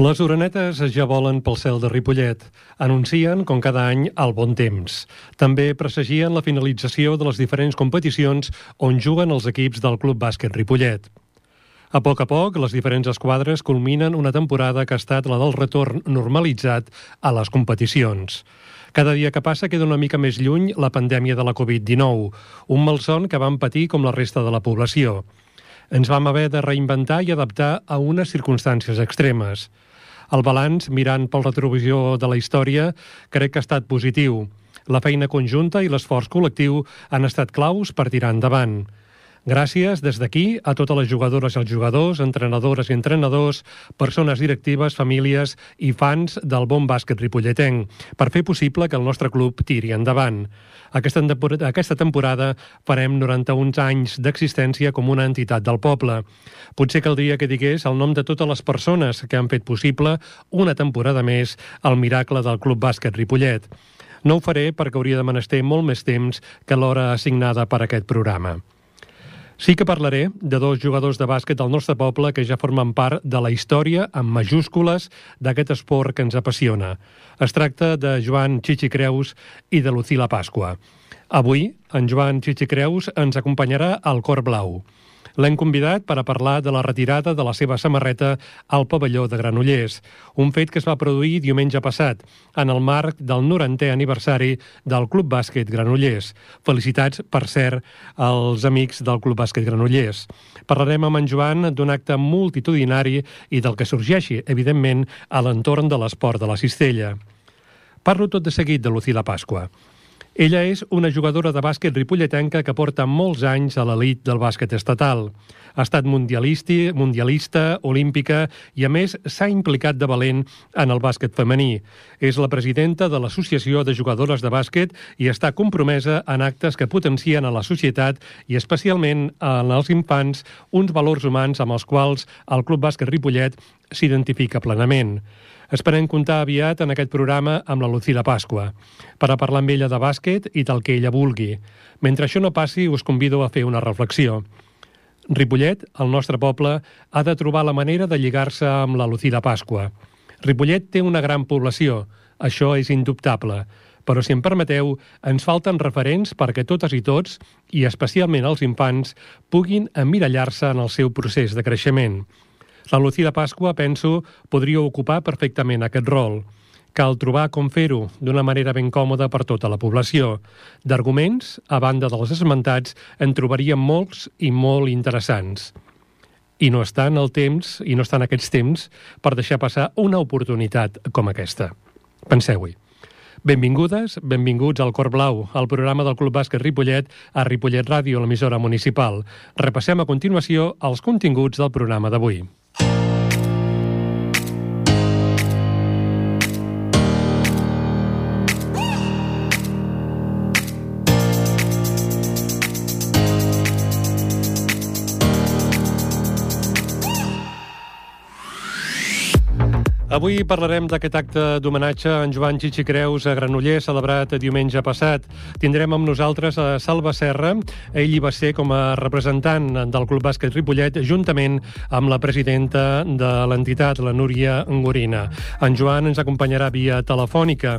Les orenetes ja volen pel cel de Ripollet. Anuncien, com cada any, el bon temps. També presagien la finalització de les diferents competicions on juguen els equips del Club Bàsquet Ripollet. A poc a poc, les diferents esquadres culminen una temporada que ha estat la del retorn normalitzat a les competicions. Cada dia que passa queda una mica més lluny la pandèmia de la Covid-19, un malson que van patir com la resta de la població. Ens vam haver de reinventar i adaptar a unes circumstàncies extremes. El balanç, mirant pel retrovisió de la història, crec que ha estat positiu. La feina conjunta i l'esforç col·lectiu han estat claus per tirar endavant. Gràcies des d'aquí a totes les jugadores i els jugadors, entrenadores i entrenadors, persones directives, famílies i fans del bon bàsquet ripolletenc per fer possible que el nostre club tiri endavant. Aquesta, aquesta temporada farem 91 anys d'existència com una entitat del poble. Potser caldria que digués el nom de totes les persones que han fet possible una temporada més el miracle del Club Bàsquet Ripollet. No ho faré perquè hauria de menester molt més temps que l'hora assignada per a aquest programa. Sí que parlaré de dos jugadors de bàsquet del nostre poble que ja formen part de la història, amb majúscules, d'aquest esport que ens apassiona. Es tracta de Joan Chichi Creus i de Lucila Pasqua. Avui, en Joan Chichi Creus ens acompanyarà al Cor Blau. L'hem convidat per a parlar de la retirada de la seva samarreta al pavelló de Granollers, un fet que es va produir diumenge passat, en el marc del 90è aniversari del Club Bàsquet Granollers. Felicitats, per cert, als amics del Club Bàsquet Granollers. Parlarem amb en Joan d'un acte multitudinari i del que sorgeixi, evidentment, a l'entorn de l'esport de la cistella. Parlo tot de seguit de Lucila Pasqua. Ella és una jugadora de bàsquet ripolletenca que porta molts anys a l'elit del bàsquet estatal. Ha estat mundialista, mundialista, olímpica i, a més, s'ha implicat de valent en el bàsquet femení. És la presidenta de l'Associació de Jugadores de Bàsquet i està compromesa en actes que potencien a la societat i especialment en els infants uns valors humans amb els quals el Club Bàsquet Ripollet s'identifica plenament. Esperem comptar aviat en aquest programa amb la Lucila Pasqua per a parlar amb ella de bàsquet i del que ella vulgui. Mentre això no passi, us convido a fer una reflexió. Ripollet, el nostre poble, ha de trobar la manera de lligar-se amb la Lucila Pasqua. Ripollet té una gran població, això és indubtable, però si em permeteu, ens falten referents perquè totes i tots, i especialment els infants, puguin emmirallar-se en el seu procés de creixement. La Lucía Pasqua, penso, podria ocupar perfectament aquest rol. Cal trobar com fer-ho d'una manera ben còmoda per tota la població. D'arguments, a banda dels esmentats, en trobaríem molts i molt interessants. I no està en el temps, i no estan aquests temps, per deixar passar una oportunitat com aquesta. Penseu-hi. Benvingudes, benvinguts al Cor Blau, al programa del Club Bàsquet Ripollet a Ripollet Ràdio, l'emissora municipal. Repassem a continuació els continguts del programa d'avui. Avui parlarem d'aquest acte d'homenatge a en Joan Chichi Creus a Granollers, celebrat diumenge passat. Tindrem amb nosaltres a Salva Serra. Ell hi va ser com a representant del Club Bàsquet Ripollet, juntament amb la presidenta de l'entitat, la Núria Ngorina. En Joan ens acompanyarà via telefònica.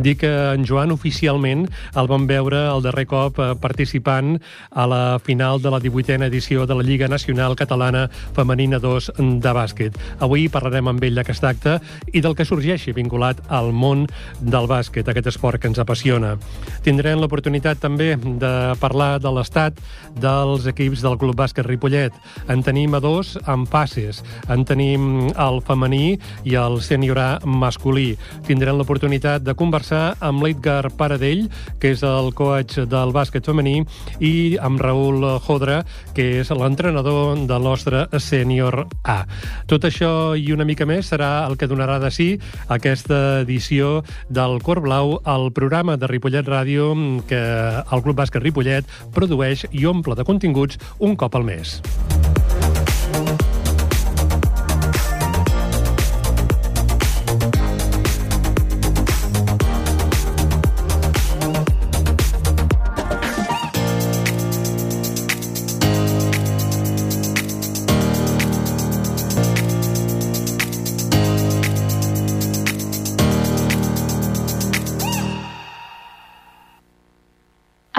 Dic que en Joan oficialment el vam veure el darrer cop eh, participant a la final de la 18a edició de la Lliga Nacional Catalana Femenina 2 de bàsquet. Avui parlarem amb ell d'aquest acte bàsqueta i del que sorgeixi vinculat al món del bàsquet, aquest esport que ens apassiona. Tindrem l'oportunitat també de parlar de l'estat dels equips del Club Bàsquet Ripollet. En tenim a dos en passes. En tenim el femení i el sènior masculí. Tindrem l'oportunitat de conversar amb l'Edgar Paradell, que és el coach del bàsquet femení, i amb Raül Jodra, que és l'entrenador del nostre sènior A. Tot això i una mica més serà el que donarà de sí aquesta edició del Cor Blau, el programa de Ripollet Ràdio que el Club Bàsquet Ripollet produeix i omple de continguts un cop al mes.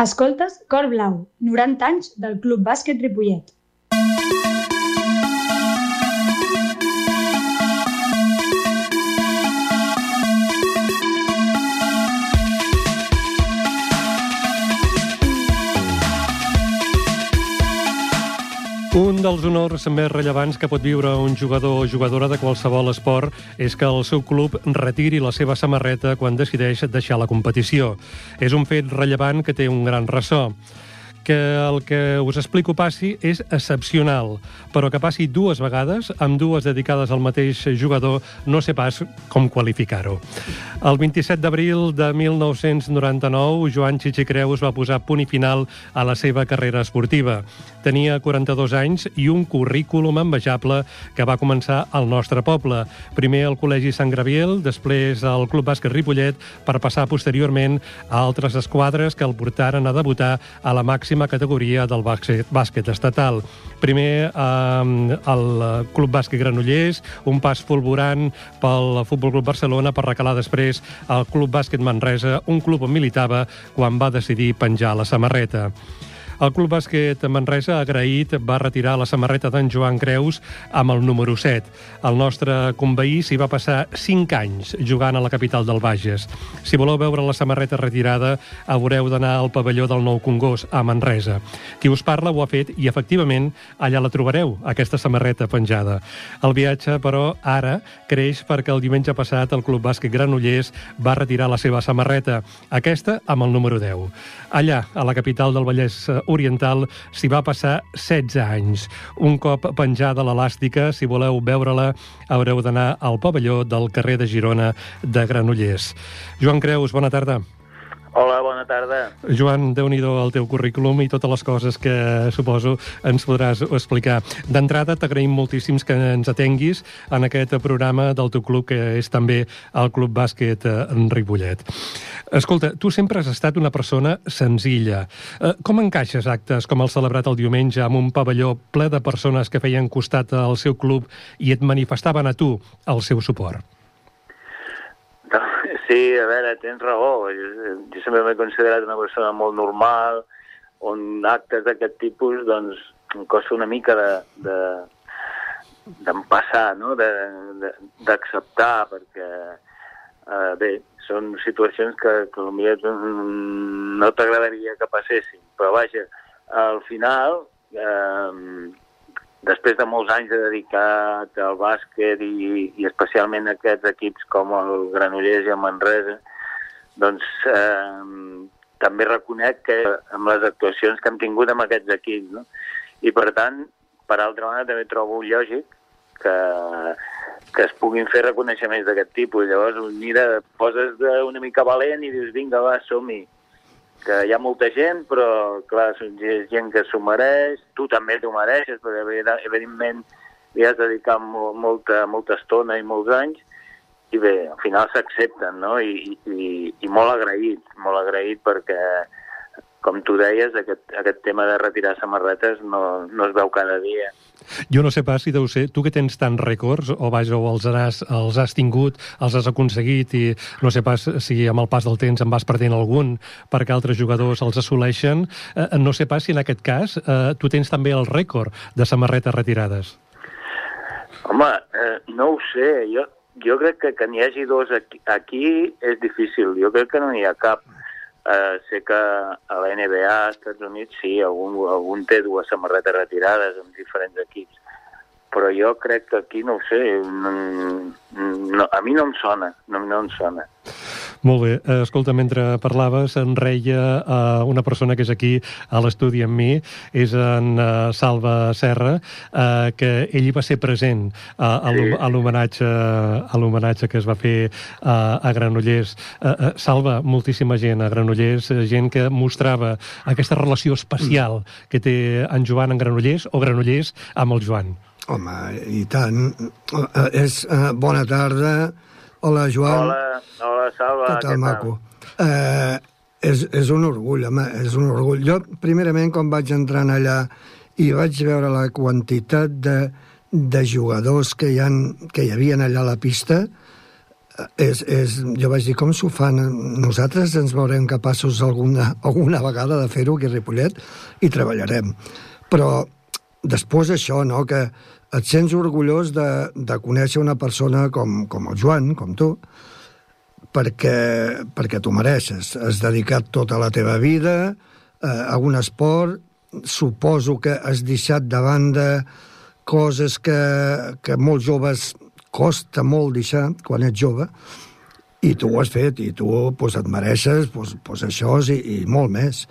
Escoltes Cor Blau, 90 anys del Club Bàsquet Ripollet. Un dels honors més rellevants que pot viure un jugador o jugadora de qualsevol esport és que el seu club retiri la seva samarreta quan decideix deixar la competició. És un fet rellevant que té un gran ressò que el que us explico passi és excepcional, però que passi dues vegades, amb dues dedicades al mateix jugador, no sé pas com qualificar-ho. El 27 d'abril de 1999, Joan Chichi Creus va posar punt i final a la seva carrera esportiva. Tenia 42 anys i un currículum envejable que va començar al nostre poble. Primer al Col·legi Sant Graviel, després al Club Bàsquet Ripollet, per passar posteriorment a altres esquadres que el portaren a debutar a la màxima màxima categoria del bàsquet, bàsquet estatal. Primer eh, el Club Bàsquet Granollers, un pas fulgurant pel Futbol Club Barcelona per recalar després al Club Bàsquet Manresa, un club on militava quan va decidir penjar la samarreta. El Club Bàsquet Manresa, agraït, va retirar la samarreta d'en Joan Creus amb el número 7. El nostre conveí s'hi va passar 5 anys jugant a la capital del Bages. Si voleu veure la samarreta retirada, haureu d'anar al pavelló del Nou Congost, a Manresa. Qui us parla ho ha fet i, efectivament, allà la trobareu, aquesta samarreta penjada. El viatge, però, ara creix perquè el diumenge passat el Club Bàsquet Granollers va retirar la seva samarreta, aquesta amb el número 10. Allà, a la capital del Vallès Oriental s'hi va passar 16 anys. Un cop penjada l'elàstica, si voleu veure-la, haureu d'anar al pavelló del carrer de Girona de Granollers. Joan Creus, bona tarda. Hola, bona tarda. Joan, déu nhi el teu currículum i totes les coses que suposo ens podràs explicar. D'entrada, t'agraïm moltíssims que ens atenguis en aquest programa del teu club, que és també el Club Bàsquet en eh, Ripollet. Escolta, tu sempre has estat una persona senzilla. Eh, com encaixes actes com el celebrat el diumenge amb un pavelló ple de persones que feien costat al seu club i et manifestaven a tu el seu suport? Sí, a veure, tens raó. Jo, jo sempre m'he considerat una persona molt normal, on actes d'aquest tipus, doncs, em costa una mica de, de d'empassar, no? d'acceptar, perquè, eh, bé, són situacions que, que potser no t'agradaria que passessin, però vaja, al final eh, després de molts anys de dedicat al bàsquet i, i especialment a aquests equips com el Granollers i el Manresa, doncs eh, també reconec que amb les actuacions que hem tingut amb aquests equips, no? i per tant, per altra banda, també trobo lògic que, que es puguin fer reconeixements d'aquest tipus. Llavors, mira, poses una mica valent i dius, vinga, va, som-hi que hi ha molta gent, però, clar, és gent que s'ho mereix, tu també t'ho mereixes, perquè, evidentment, li has dedicat molta, molta estona i molts anys, i bé, al final s'accepten, no? I, i, I molt agraït, molt agraït perquè, com tu deies, aquest, aquest tema de retirar samarretes no, no es veu cada dia. Jo no sé pas si deu ser, tu que tens tants rècords, o vaja, o els has, els has tingut, els has aconseguit, i no sé pas si amb el pas del temps en vas perdent algun perquè altres jugadors els assoleixen, eh, no sé pas si en aquest cas eh, tu tens també el rècord de samarretes retirades. Home, eh, no ho sé, jo, jo crec que que n'hi hagi dos aquí, aquí és difícil, jo crec que no n'hi ha cap. Uh, sé que a la NBA, als Estats Units, sí, algun, algun té dues samarretes retirades amb diferents equips, però jo crec que aquí, no ho sé, no, no, a mi no em sona, no, no em sona. Molt bé. Eh, escolta, mentre parlaves, em reia uh, una persona que és aquí a l'estudi amb mi, és en uh, Salva Serra, uh, que ell va ser present uh, a l'homenatge a l'homenatge que es va fer uh, a Granollers. Uh, uh, Salva, moltíssima gent a Granollers, gent que mostrava aquesta relació especial que té en Joan en Granollers o Granollers amb el Joan. Home, i tant. Uh, és, uh, bona tarda. Hola, Joan. Hola, hola, Salva. Què tal, maco? Eh, és, és un orgull, home, és un orgull. Jo, primerament, quan vaig entrar allà i vaig veure la quantitat de, de jugadors que hi, han, que hi havia allà a la pista, és, és, jo vaig dir, com s'ho fan? Nosaltres ens veurem capaços alguna, alguna vegada de fer-ho aquí a Ripollet i treballarem. Però després això, no?, que et sents orgullós de, de conèixer una persona com, com el Joan, com tu, perquè, perquè t'ho mereixes. Has dedicat tota la teva vida eh, a un esport, suposo que has deixat de banda coses que, que molts joves costa molt deixar quan ets jove, i tu ho has fet, i tu pues, et mereixes pues, pues això i, i molt més.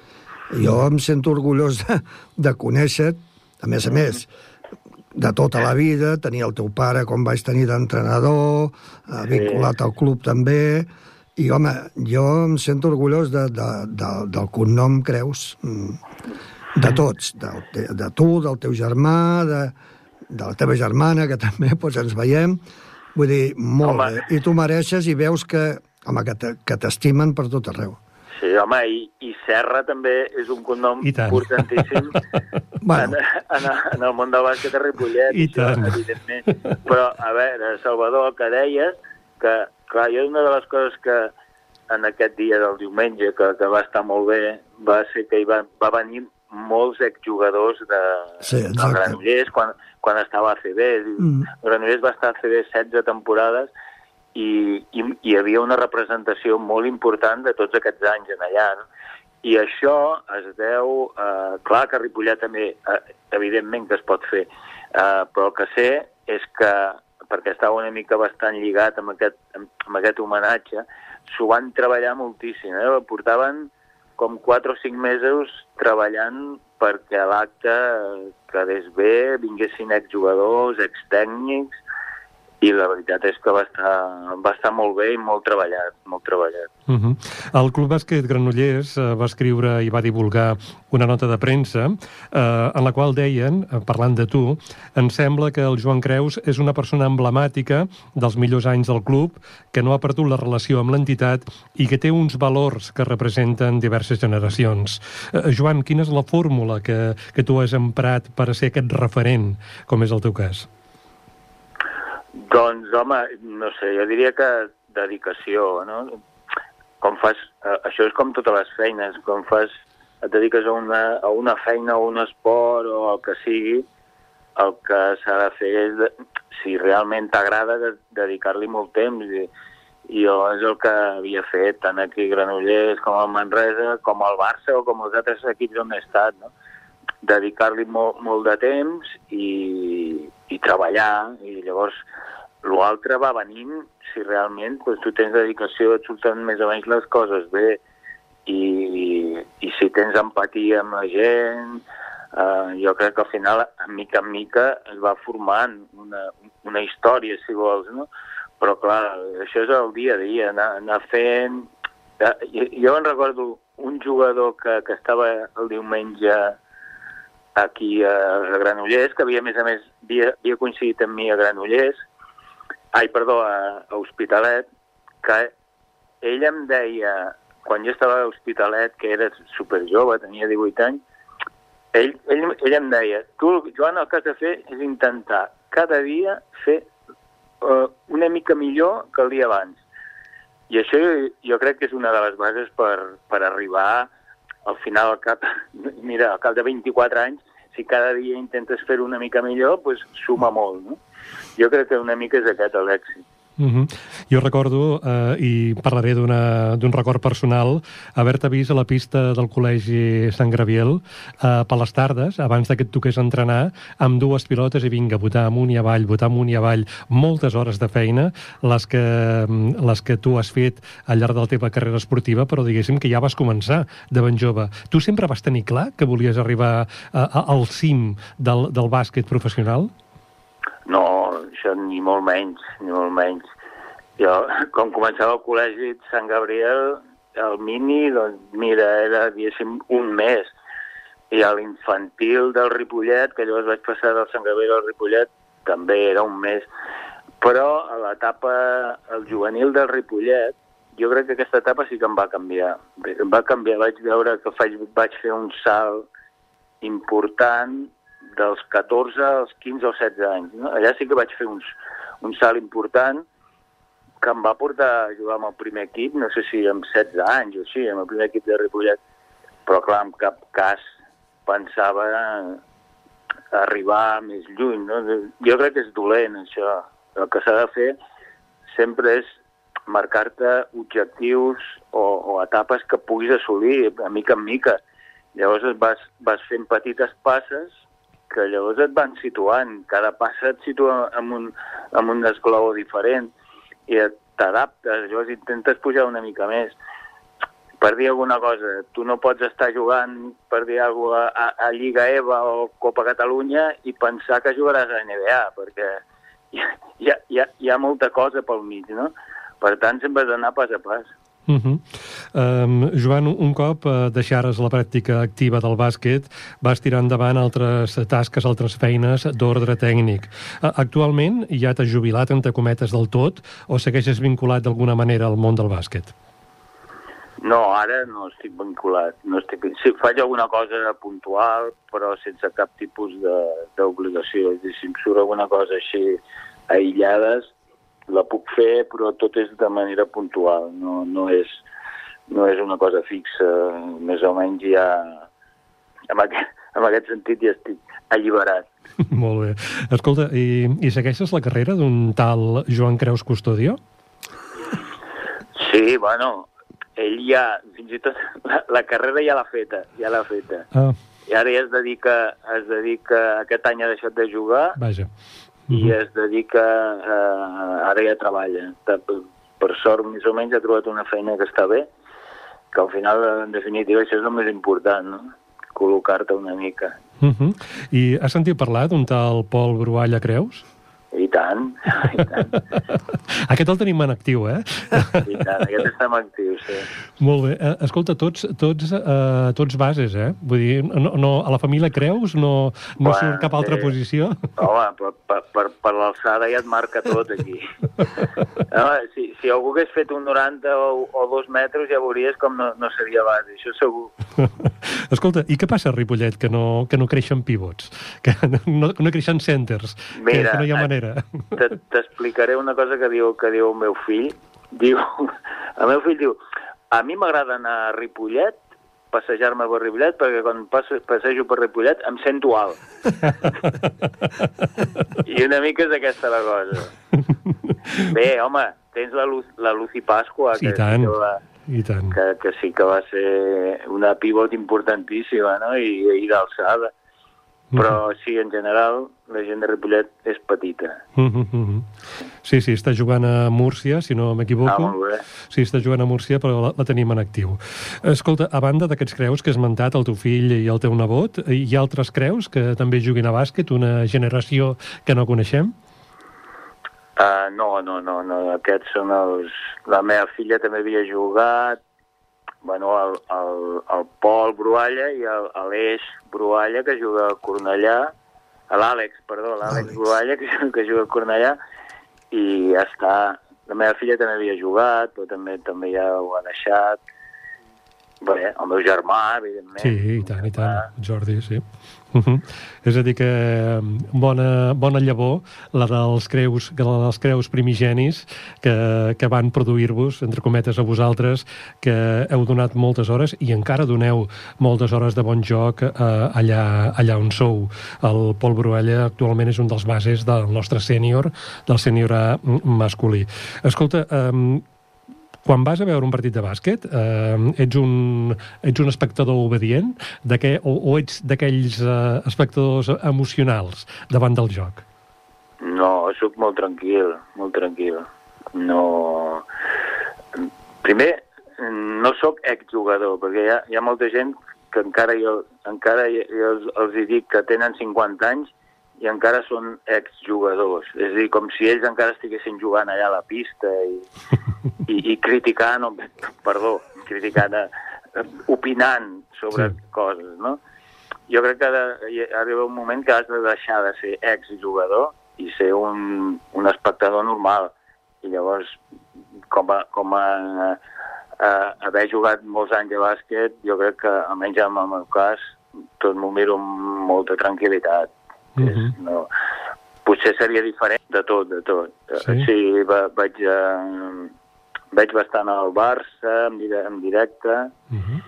Jo em sento orgullós de, de conèixer a més a més, de tota la vida, tenir el teu pare com vaig tenir d'entrenador, eh, vinculat al club també, i home, jo em sento orgullós de, de, de, del cognom Creus, mm, de tots, de, de, de tu, del teu germà, de, de la teva germana, que també doncs, ens veiem. Vull dir, molt home. bé. I tu mereixes i veus que, home, que t'estimen per tot arreu. Sí, home, i, i Serra també és un cognom importantíssim bueno. en, en, en el món del bàsquet de Ripollet, I això, tant. evidentment. Però, a veure, Salvador, que deies que, clar, jo una de les coses que en aquest dia del diumenge, que, que va estar molt bé, va ser que hi va, va venir molts exjugadors de, sí, del Granollers quan, quan estava a CB. Mm. El Granollers va estar a CB 16 temporades i, i hi havia una representació molt important de tots aquests anys en allà. No? I això es deu... Eh, clar que Ripollet també, eh, evidentment que es pot fer, eh, però el que sé és que, perquè estava una mica bastant lligat amb aquest, amb aquest homenatge, s'ho van treballar moltíssim. Eh? Portaven com 4 o 5 mesos treballant perquè l'acte quedés bé, vinguessin exjugadors, extècnics, i la veritat és que va estar, va estar molt bé i molt treballat, molt treballat. Uh -huh. El Club Bàsquet Granollers uh, va escriure i va divulgar una nota de premsa uh, en la qual deien, uh, parlant de tu, em sembla que el Joan Creus és una persona emblemàtica dels millors anys del club, que no ha perdut la relació amb l'entitat i que té uns valors que representen diverses generacions. Uh, Joan, quina és la fórmula que, que tu has emprat per a ser aquest referent, com és el teu cas? Doncs, home, no sé, jo diria que dedicació, no? Com fas... Eh, això és com totes les feines, com fas... Et dediques a una, a una feina o un esport o el que sigui, el que s'ha de fer és, si realment t'agrada, de, dedicar-li molt temps. I, I jo és el que havia fet, tant aquí a Granollers com al Manresa, com al Barça o com els altres equips on he estat, no? dedicar-li molt, molt de temps i, i treballar, i llavors l'altre va venint si realment doncs, tu tens dedicació, et surten més o menys les coses bé, i, i si tens empatia amb la gent, eh, jo crec que al final, mica en mica, es va formant una, una història, si vols, no? Però, clar, això és el dia a dia, anar, anar fent... Jo, jo en recordo un jugador que, que estava el diumenge aquí a Granollers, que havia, a més a més, havia, havia coincidit amb mi a Granollers, ai, perdó, a, a Hospitalet, que ell em deia, quan jo estava a Hospitalet, que era super jove, tenia 18 anys, ell, ell, ell em deia, tu, Joan, el que has de fer és intentar cada dia fer uh, una mica millor que el dia abans. I això jo, jo crec que és una de les bases per, per arribar al final, al cap, mira, al cap de 24 anys, si cada dia intentes fer una mica millor, doncs suma molt, no? Jo crec que una mica és aquest l'èxit. Uh -huh. Jo recordo, eh, i parlaré d'un record personal, haver-te vist a la pista del Col·legi Sant Graviel eh, per les tardes, abans que et toqués entrenar, amb dues pilotes i vinga, votar amunt i avall, votar amunt i avall, moltes hores de feina, les que, les que tu has fet al llarg de la teva carrera esportiva, però diguéssim que ja vas començar de ben jove. Tu sempre vas tenir clar que volies arribar a, al cim del, del bàsquet professional? No, això ni molt menys, ni molt menys. Jo, com començava el col·legi de Sant Gabriel, el mini, doncs, mira, era, diguéssim, un mes. I a l'infantil del Ripollet, que llavors vaig passar del Sant Gabriel al Ripollet, també era un mes. Però a l'etapa, el juvenil del Ripollet, jo crec que aquesta etapa sí que em va canviar. Em va canviar, vaig veure que faig, vaig fer un salt important dels 14 als 15 o 16 anys. No? Allà sí que vaig fer uns, un salt important que em va portar a jugar amb el primer equip, no sé si amb 16 anys o així, amb el primer equip de Ripollet, però clar, en cap cas pensava arribar més lluny. No? Jo crec que és dolent, això. El que s'ha de fer sempre és marcar-te objectius o, o etapes que puguis assolir a mica en mica. Llavors vas, vas fent petites passes que llavors et van situant. Cada passa et situa en un, en un esglaó diferent i t'adaptes, llavors intentes pujar una mica més. Per dir alguna cosa, tu no pots estar jugant, per dir alguna cosa, a, a Lliga EVA o Copa Catalunya i pensar que jugaràs a NBA, perquè hi ha, hi ha, hi ha, molta cosa pel mig, no? Per tant, sempre has d'anar pas a pas. Uh -huh. um, Joan, un cop uh, deixares la pràctica activa del bàsquet, vas tirar endavant altres tasques, altres feines d'ordre tècnic. Uh, actualment ja t'has jubilat, entre cometes, del tot, o segueixes vinculat d'alguna manera al món del bàsquet? No, ara no estic vinculat. No estic... Sí, faig alguna cosa puntual, però sense cap tipus d'obligació. És a dir, si em surt alguna cosa així aïllades, la puc fer, però tot és de manera puntual, no, no, és, no és una cosa fixa, més o menys ja... En aquest, en aquest sentit ja estic alliberat. Molt bé. Escolta, i, i segueixes la carrera d'un tal Joan Creus Custodio? Sí, bueno, ell ja, fins i tot, la, la carrera ja l'ha feta, ja l'ha feta. Ah. I ara ja es dedica, es dedica, aquest any ha deixat de jugar, Vaja. I uh -huh. es dedica, eh, ara ja treballa. Per, sort, més o menys, ha trobat una feina que està bé, que al final, en definitiva, això és el més important, no? col·locar-te una mica. Uh -huh. I has sentit parlar d'un tal Pol Brualla Creus? I tant, i tant. Aquest el tenim en actiu, eh? I tant, aquest estem actius, sí. Molt bé. Eh, escolta, tots, tots, eh, tots bases, eh? Vull dir, no, no, a la família Creus no, no Bueno, surt cap altra sí. posició? Home, per, per, per, per l'alçada ja et marca tot aquí. Home, si, si algú hagués fet un 90 o, o 2 metres ja veuries com no, no seria base, això segur. Escolta, i què passa a Ripollet que no, que no creixen pivots? Que no, no creixen centers? que, Mira, que no hi ha eh, manera? Te- T'explicaré una cosa que diu, que diu el meu fill. Diu, el meu fill diu, a mi m'agrada anar a Ripollet, passejar-me per Ripollet, perquè quan passo, passejo per Ripollet em sento alt. I una mica és aquesta la cosa. Bé, home, tens la, Lu la Lucy Pasqua, Sí, que, tant. que, va, I tant. que, que sí que va ser una pivot importantíssima, no?, i, i d'alçada. Però sí, en general, la gent de Ripollet és petita. Mhm. Sí, sí, està jugant a Múrcia, si no m'equivoco. Ah. Sí, està jugant a Múrcia, però la, la tenim en actiu. Escolta, a banda d'aquests creus que has esmentat, el teu fill i el teu nebot, hi ha altres creus que també juguin a bàsquet, una generació que no coneixem? Uh, no, no, no, no, aquests són els... La meva filla també havia jugat, bueno, el, el, el Pol Brualla i l'Eix Brualla, que juga a Cornellà, a l'Àlex, perdó, l'Àlex Àlex. Brualla, que, que juga a Cornellà, i ja està. La meva filla també havia jugat, però també també ja ho ha deixat. Bé, el meu germà, evidentment. Sí, i tant, i tant, Jordi, sí. Uh -huh. És a dir, que eh, bona, bona llavor, la dels creus, la dels creus primigenis que, que van produir-vos, entre cometes, a vosaltres, que heu donat moltes hores i encara doneu moltes hores de bon joc eh, allà, allà on sou. El Pol Bruella actualment és un dels bases del nostre sènior, del sènior masculí. Escolta, eh, quan vas a veure un partit de bàsquet, eh, ets, un, ets un espectador obedient què, o, o ets d'aquells eh, espectadors emocionals davant del joc? No, sóc molt tranquil, molt tranquil. No... Primer, no sóc exjugador, perquè hi ha, hi ha molta gent que encara jo, encara jo els, els dic que tenen 50 anys i encara són exjugadors. És a dir, com si ells encara estiguessin jugant allà a la pista i, i, i criticant, o, perdó, criticant, eh, opinant sobre Sí. coses, no? Jo crec que de, hi arriba un moment que has de deixar de ser exjugador i ser un, un espectador normal. I llavors, com a, com a, a haver jugat molts anys a bàsquet, jo crec que, almenys en el meu cas, tot m'ho miro amb molta tranquil·litat. Mhm. És, no, potser seria diferent de tot, de tot. Sí? sí va, vaig, eh, vaig bastant al Barça, en, dire- en directe, Uh -huh.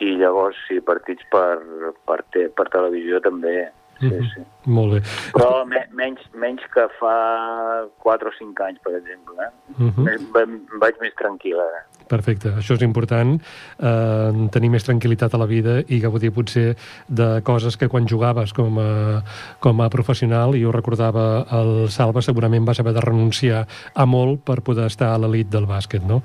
i llavors sí, partits per, per, te, per televisió també, sí, Mhm. sí. Molt bé. Però me, menys, menys que fa 4 o 5 anys, per exemple. Eh? Uh -huh. Més- va- Vaig més tranquil, ara. Perfecte, això és important, eh, tenir més tranquil·litat a la vida i gaudir potser de coses que quan jugaves com a, com a professional, i ho recordava el Salva, segurament vas haver de renunciar a molt per poder estar a l'elit del bàsquet, no?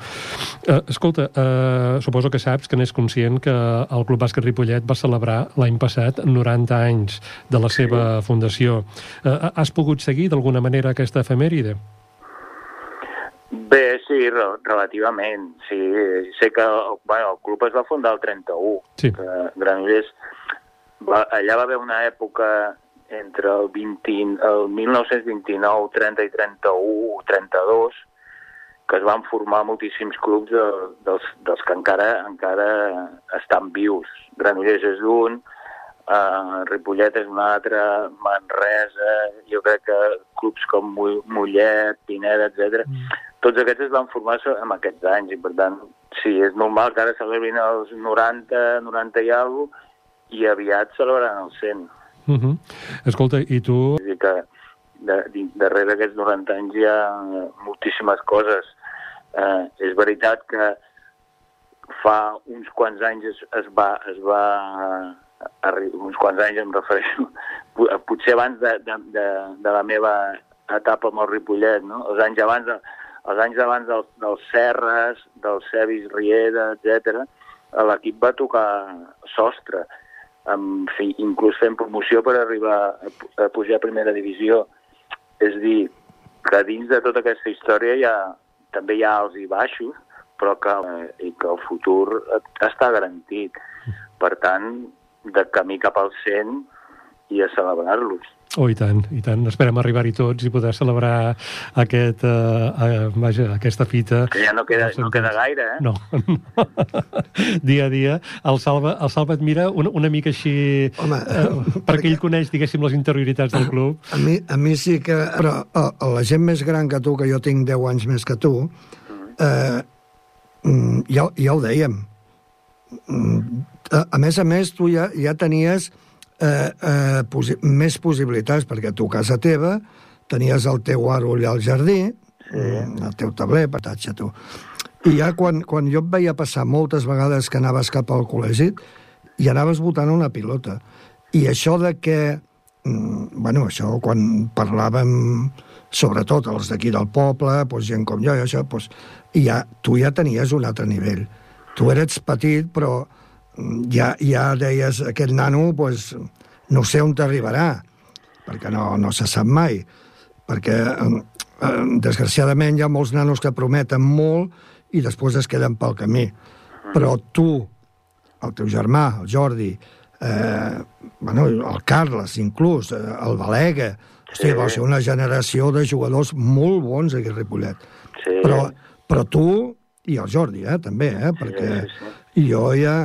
Eh, escolta, eh, suposo que saps que n'és conscient que el Club Bàsquet Ripollet va celebrar l'any passat 90 anys de la seva fundació. Eh, has pogut seguir d'alguna manera aquesta efemèride? Bé, sí, re relativament. Sí, sé que bueno, el club es va fundar el 31. Sí. Que Granollers, va, allà va haver una època entre el, 20, el 1929, 30 i 31, 32, que es van formar moltíssims clubs de, dels, dels que encara encara estan vius. Granollers és un, uh, Ripollet és un altre, Manresa, jo crec que clubs com Mo- Mollet, Pineda, etc. Mm. Tots aquests es van formar en aquests anys i, per tant, sí, és normal que ara celebrin els 90, 90 i alguna cosa, i aviat celebraran els 100. Uh -huh. Escolta, i tu És dir, que de, darrere d'aquests 90 anys hi ha moltíssimes coses. Eh, és veritat que fa uns quants anys es, es va... Es va uns quants anys em refereixo, po- potser abans de, de, de, de la meva etapa amb el Ripollet, no? els anys abans, els anys abans del, dels Serres, dels Cebis Riera, etc. l'equip va tocar sostre, en fi, inclús fent promoció per arribar a, a pujar a primera divisió. És dir, que dins de tota aquesta història hi ha, també hi ha alts i baixos, però que, eh, i que el futur està garantit. Per tant, de camí cap al 100 i a celebrar-los. Oh, i tant, i tant. Esperem arribar-hi tots i poder celebrar aquest, eh, eh, vaja, aquesta fita. Que ja no queda, no queda gaire, eh? No, no. dia a dia. El Salva, el Salva et mira una, una mica així... Home, eh, perquè ell coneix, diguéssim, les interioritats del club. A mi, a mi sí que... Però a, a la gent més gran que tu, que jo tinc 10 anys més que tu, eh, mm, ja, ja ho dèiem. Mm, A, més a més, tu ja, ja tenies eh, eh, posi més possibilitats, perquè tu, a casa teva, tenies el teu allà al jardí, sí. el teu tabler, patatge, tu. I ja quan, quan jo et veia passar moltes vegades que anaves cap al col·legi i anaves votant una pilota. I això de que mm, bueno, això quan parlàvem sobretot els d'aquí del poble, doncs, gent com jo i això, doncs, ja, tu ja tenies un altre nivell. Tu eres petit, però mm, ja, ja deies, aquest nano, doncs, no sé on t'arribarà, perquè no, no se sap mai. Perquè, eh, eh, desgraciadament, hi ha molts nanos que prometen molt i després es queden pel camí. Però tu, el teu germà, el Jordi, eh, bueno, el Carles, inclús, eh, el Balega, hosti, va ser una generació de jugadors molt bons aquí a Ripollet. Sí. Però, però tu i el Jordi, eh, també, eh, perquè sí, jo ja,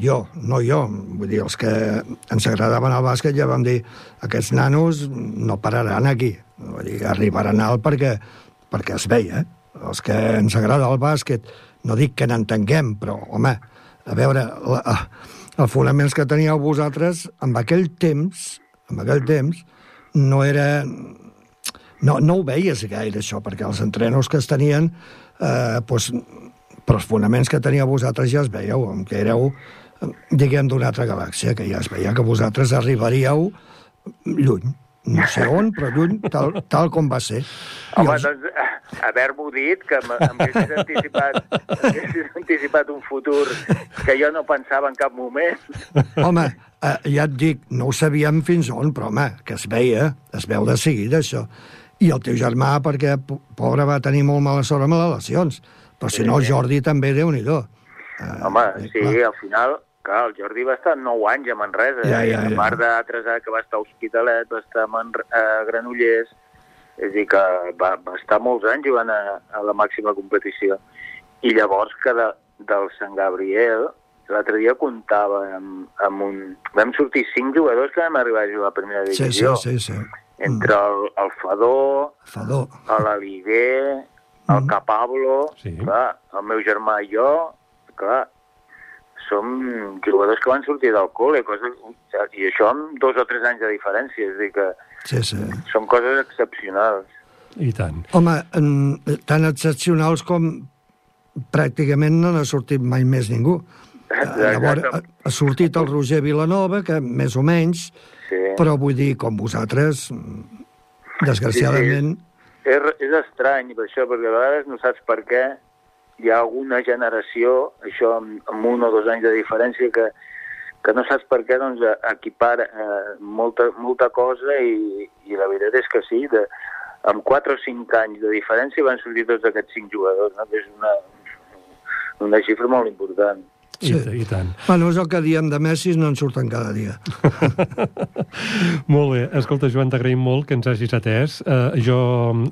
jo, no jo, vull dir, els que ens agradaven el bàsquet ja vam dir, aquests nanos no pararan aquí, vull dir, arribaran alt perquè, perquè es veia, eh? Els que ens agrada el bàsquet, no dic que n'entenguem, però, home, a veure, la, els fonaments que teníeu vosaltres, en aquell temps, en aquell temps, no era... No, no ho veies gaire, això, perquè els entrenos que es tenien, eh, doncs, però els fonaments que teníeu vosaltres ja es veieu, que éreu, diguem, d'una altra galàxia, que ja es veia que vosaltres arribaríeu lluny. No sé on, però lluny, tal, tal com va ser. Home, els- doncs, eh, haver-m'ho dit, que m- em haguessis anticipat, anticipat un futur que jo no pensava en cap moment. Home, eh, ja et dic, no ho sabíem fins on, però home, que es veia, es veu de seguida, això. I el teu germà, perquè, po- pobre, va tenir molt mala sort amb les lesions. Però si no, el Jordi també, déu nhi uh, Home, sí, al final, clar, el Jordi va estar 9 anys a Manresa, Ja, eh? ja, a ja. part d'altres eh, que va estar a Hospitalet, va estar a, Manr a Granollers, és a dir, que va, va estar molts anys jugant a, a la màxima competició. I llavors que de, del Sant Gabriel, l'altre dia comptava amb, amb un... Vam sortir cinc jugadors que vam arribar a jugar a primera Sí, sí, divisió. sí, sí. entre el, el Fadó, Fadó. l'Aliguer, el Mm. Capablo, Sí. clar, el meu germà i jo, clar, som jugadors que van sortir del col·le, coses, i això amb dos o tres anys de diferència, és a dir que Sí, sí. són coses excepcionals. I tant. Home, en, tan excepcionals com pràcticament no n'ha sortit mai més ningú. Eh, Llavors, ha, ha sortit el Roger Vilanova, que més o menys, Sí. però vull dir, com vosaltres, desgraciadament... És, és estrany per això, perquè a vegades no saps per què hi ha alguna generació, això amb, amb un o dos anys de diferència, que, que no saps per què doncs, equipar eh, molta, molta cosa i, i la veritat és que sí, de, amb 4 o 5 anys de diferència van sortir tots aquests 5 jugadors, no? que és una, una xifra molt important. I, Sí. I tant. Bueno, és el que diem de Messi, no en surten cada dia. Molt bé. Escolta, Joan, t'agraïm molt que ens hagis atès. Uh, jo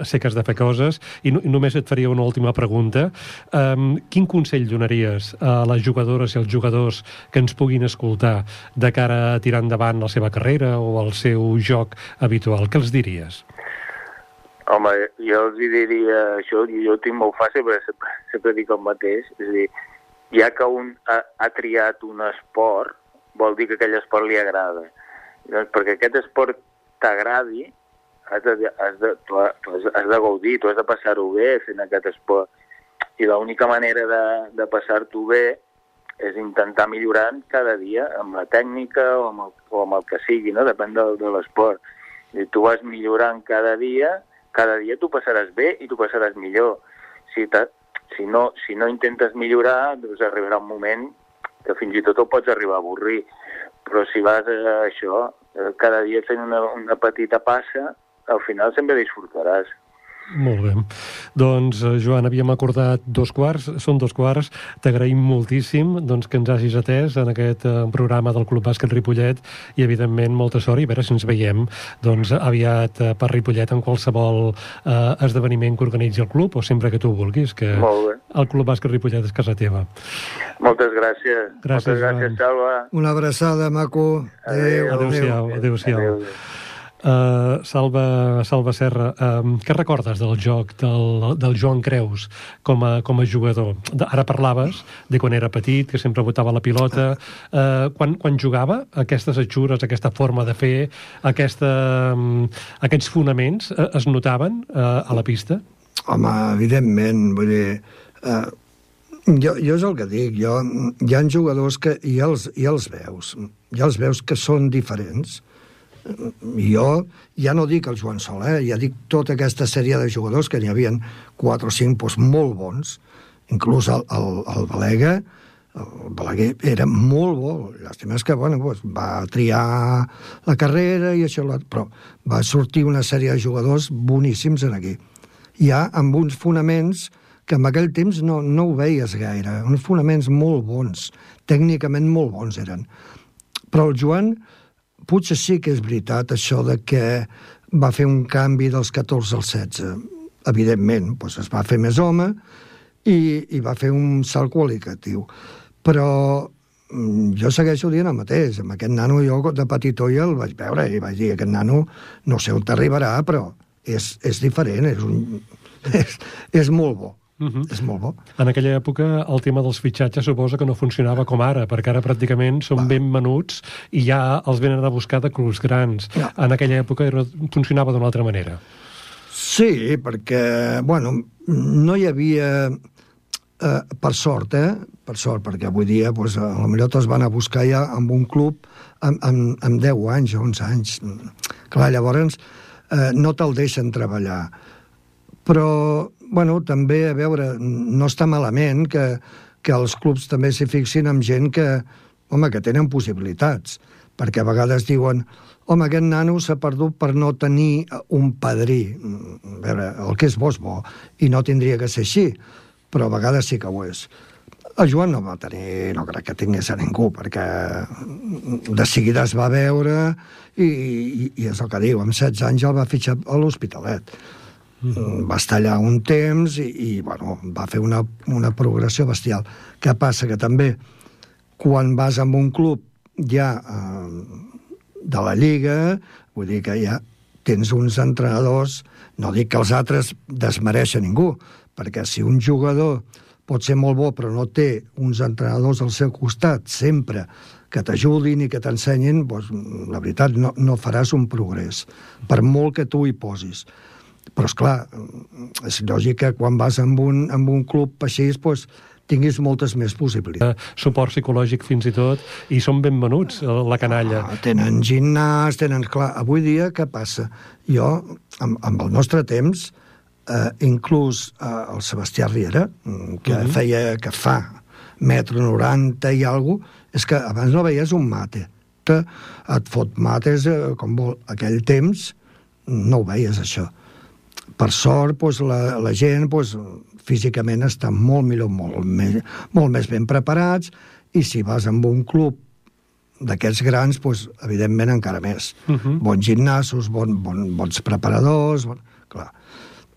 sé que has de fer coses i, no, i només et faria una última pregunta. Um, quin consell donaries a les jugadores i als jugadors que ens puguin escoltar de cara a tirar endavant la seva carrera o el seu joc habitual? Què els diries? Home, jo els diria això, i jo ho tinc molt fàcil, perquè sempre, sempre dic el mateix, és a dir, ja que un ha, ha triat un esport, vol dir que aquell esport li agrada. Doncs perquè aquest esport t'agradi, has has, has, has, de gaudir, tu has de passar-ho bé fent aquest esport. I l'única manera de, de passar-t'ho bé és intentar millorar cada dia amb la tècnica o amb el, o amb el que sigui, no? depèn de, de l'esport. I tu vas millorant cada dia, cada dia tu passaràs bé i tu passaràs millor. Si, si, no, si no intentes millorar, doncs arribarà un moment que fins i tot ho pots arribar a avorrir. Però si vas a això, eh, cada dia fent una, una petita passa, al final sempre disfrutaràs. Molt bé. Doncs, eh, Joan, havíem acordat dos quarts, són dos quarts. T'agraïm moltíssim doncs, que ens hagis atès en aquest eh, programa del Club Bàsquet Ripollet i, evidentment, molta sort i a veure si ens veiem doncs, aviat eh, per Ripollet en qualsevol eh, esdeveniment que organitzi el club o sempre que tu vulguis, que el Club Bàsquet Ripollet és casa teva. Moltes gràcies. Gràcies, Moltes gràcies, Joan. Salva. Una abraçada, maco. Adéu. Adéu-siau, adéu-siau. Adéu. Uh, Salva, Salva Serra, uh, què recordes del joc del, del Joan Creus com a, com a jugador? De, ara parlaves de quan era petit, que sempre botava la pilota. Uh, quan, quan jugava, aquestes atxures, aquesta forma de fer, aquesta, um, aquests fonaments uh, es notaven uh, a la pista? Home, evidentment, vull dir... Eh, jo, jo és el que dic, jo, hi ha jugadors que ja els, ja els veus, ja els veus que són diferents. Jo ja no dic el Joan Soler, ja dic tota aquesta sèrie de jugadors que n'hi havia 4 o 5 doncs, molt bons, inclús el, el, el Balega, el Balaguer era molt bo, llàstima és que bueno, doncs va triar la carrera i això, però va sortir una sèrie de jugadors boníssims en aquí. Ja amb uns fonaments que en aquell temps no, no ho veies gaire, uns fonaments molt bons, tècnicament molt bons eren. Però el Joan, potser sí que és veritat això de que va fer un canvi dels 14 als 16. Evidentment, doncs es va fer més home i, i va fer un salt qualitatiu. Però mm, jo segueixo dient el mateix. Amb aquest nano jo de petitó ja el vaig veure i vaig dir aquest nano no sé on t'arribarà, però és, és diferent, és, un, és, és molt bo. Uh. -huh. És molt bo. En aquella època el tema dels fitxatges suposa que no funcionava com ara, perquè ara pràcticament són Va. ben menuts i ja els venen a buscar de clubs grans. Ja. En aquella època era, funcionava d'una altra manera. Sí, perquè, bueno, no hi havia, eh, per sort, eh? Per sort, perquè avui dia, doncs, a la millor te'ls van a buscar ja amb un club amb, amb, amb 10 anys o 11 anys. Clar, llavors eh, no te'l deixen treballar. Però, bueno, també, a veure, no està malament que, que els clubs també s'hi fixin amb gent que, home, que tenen possibilitats, perquè a vegades diuen home, aquest nano s'ha perdut per no tenir un padrí. A veure, el que és bo és bo, i no tindria que ser així, però a vegades sí que ho és. El Joan no va tenir, no crec que tingués a ningú, perquè de seguida es va veure i, i, i és el que diu, amb 16 anys el va fitxar a l'Hospitalet. Va estar allà un temps i, i bueno, va fer una, una progressió bestial. Què passa? Que també quan vas amb un club ja eh, de la Lliga, vull dir que ja tens uns entrenadors, no dic que els altres desmereixen ningú, perquè si un jugador pot ser molt bo però no té uns entrenadors al seu costat sempre que t'ajudin i que t'ensenyin, doncs, la veritat, no, no faràs un progrés, per molt que tu hi posis. Però, és clar, és lògic que quan vas amb un, amb un club així, doncs, tinguis moltes més possibilitats. Eh, suport psicològic fins i tot, i són ben venuts, eh, la canalla. Ah, tenen gimnàs, tenen... Clar, avui dia què passa? Jo, amb, amb el nostre temps, eh, inclús eh, el Sebastià Riera, mm, que uh mhm. -huh. feia, que fa metro 90 i alguna és que abans no veies un mate. Que et fot mates eh, com vol. Aquell temps no ho veies, això. Per sort, doncs, la, la gent doncs, físicament està molt millor, molt més, molt més ben preparats, i si vas amb un club d'aquests grans, doncs, evidentment encara més. Uh mhm. -huh. Bons gimnasos, bon, bon, bons preparadors... Bon, clar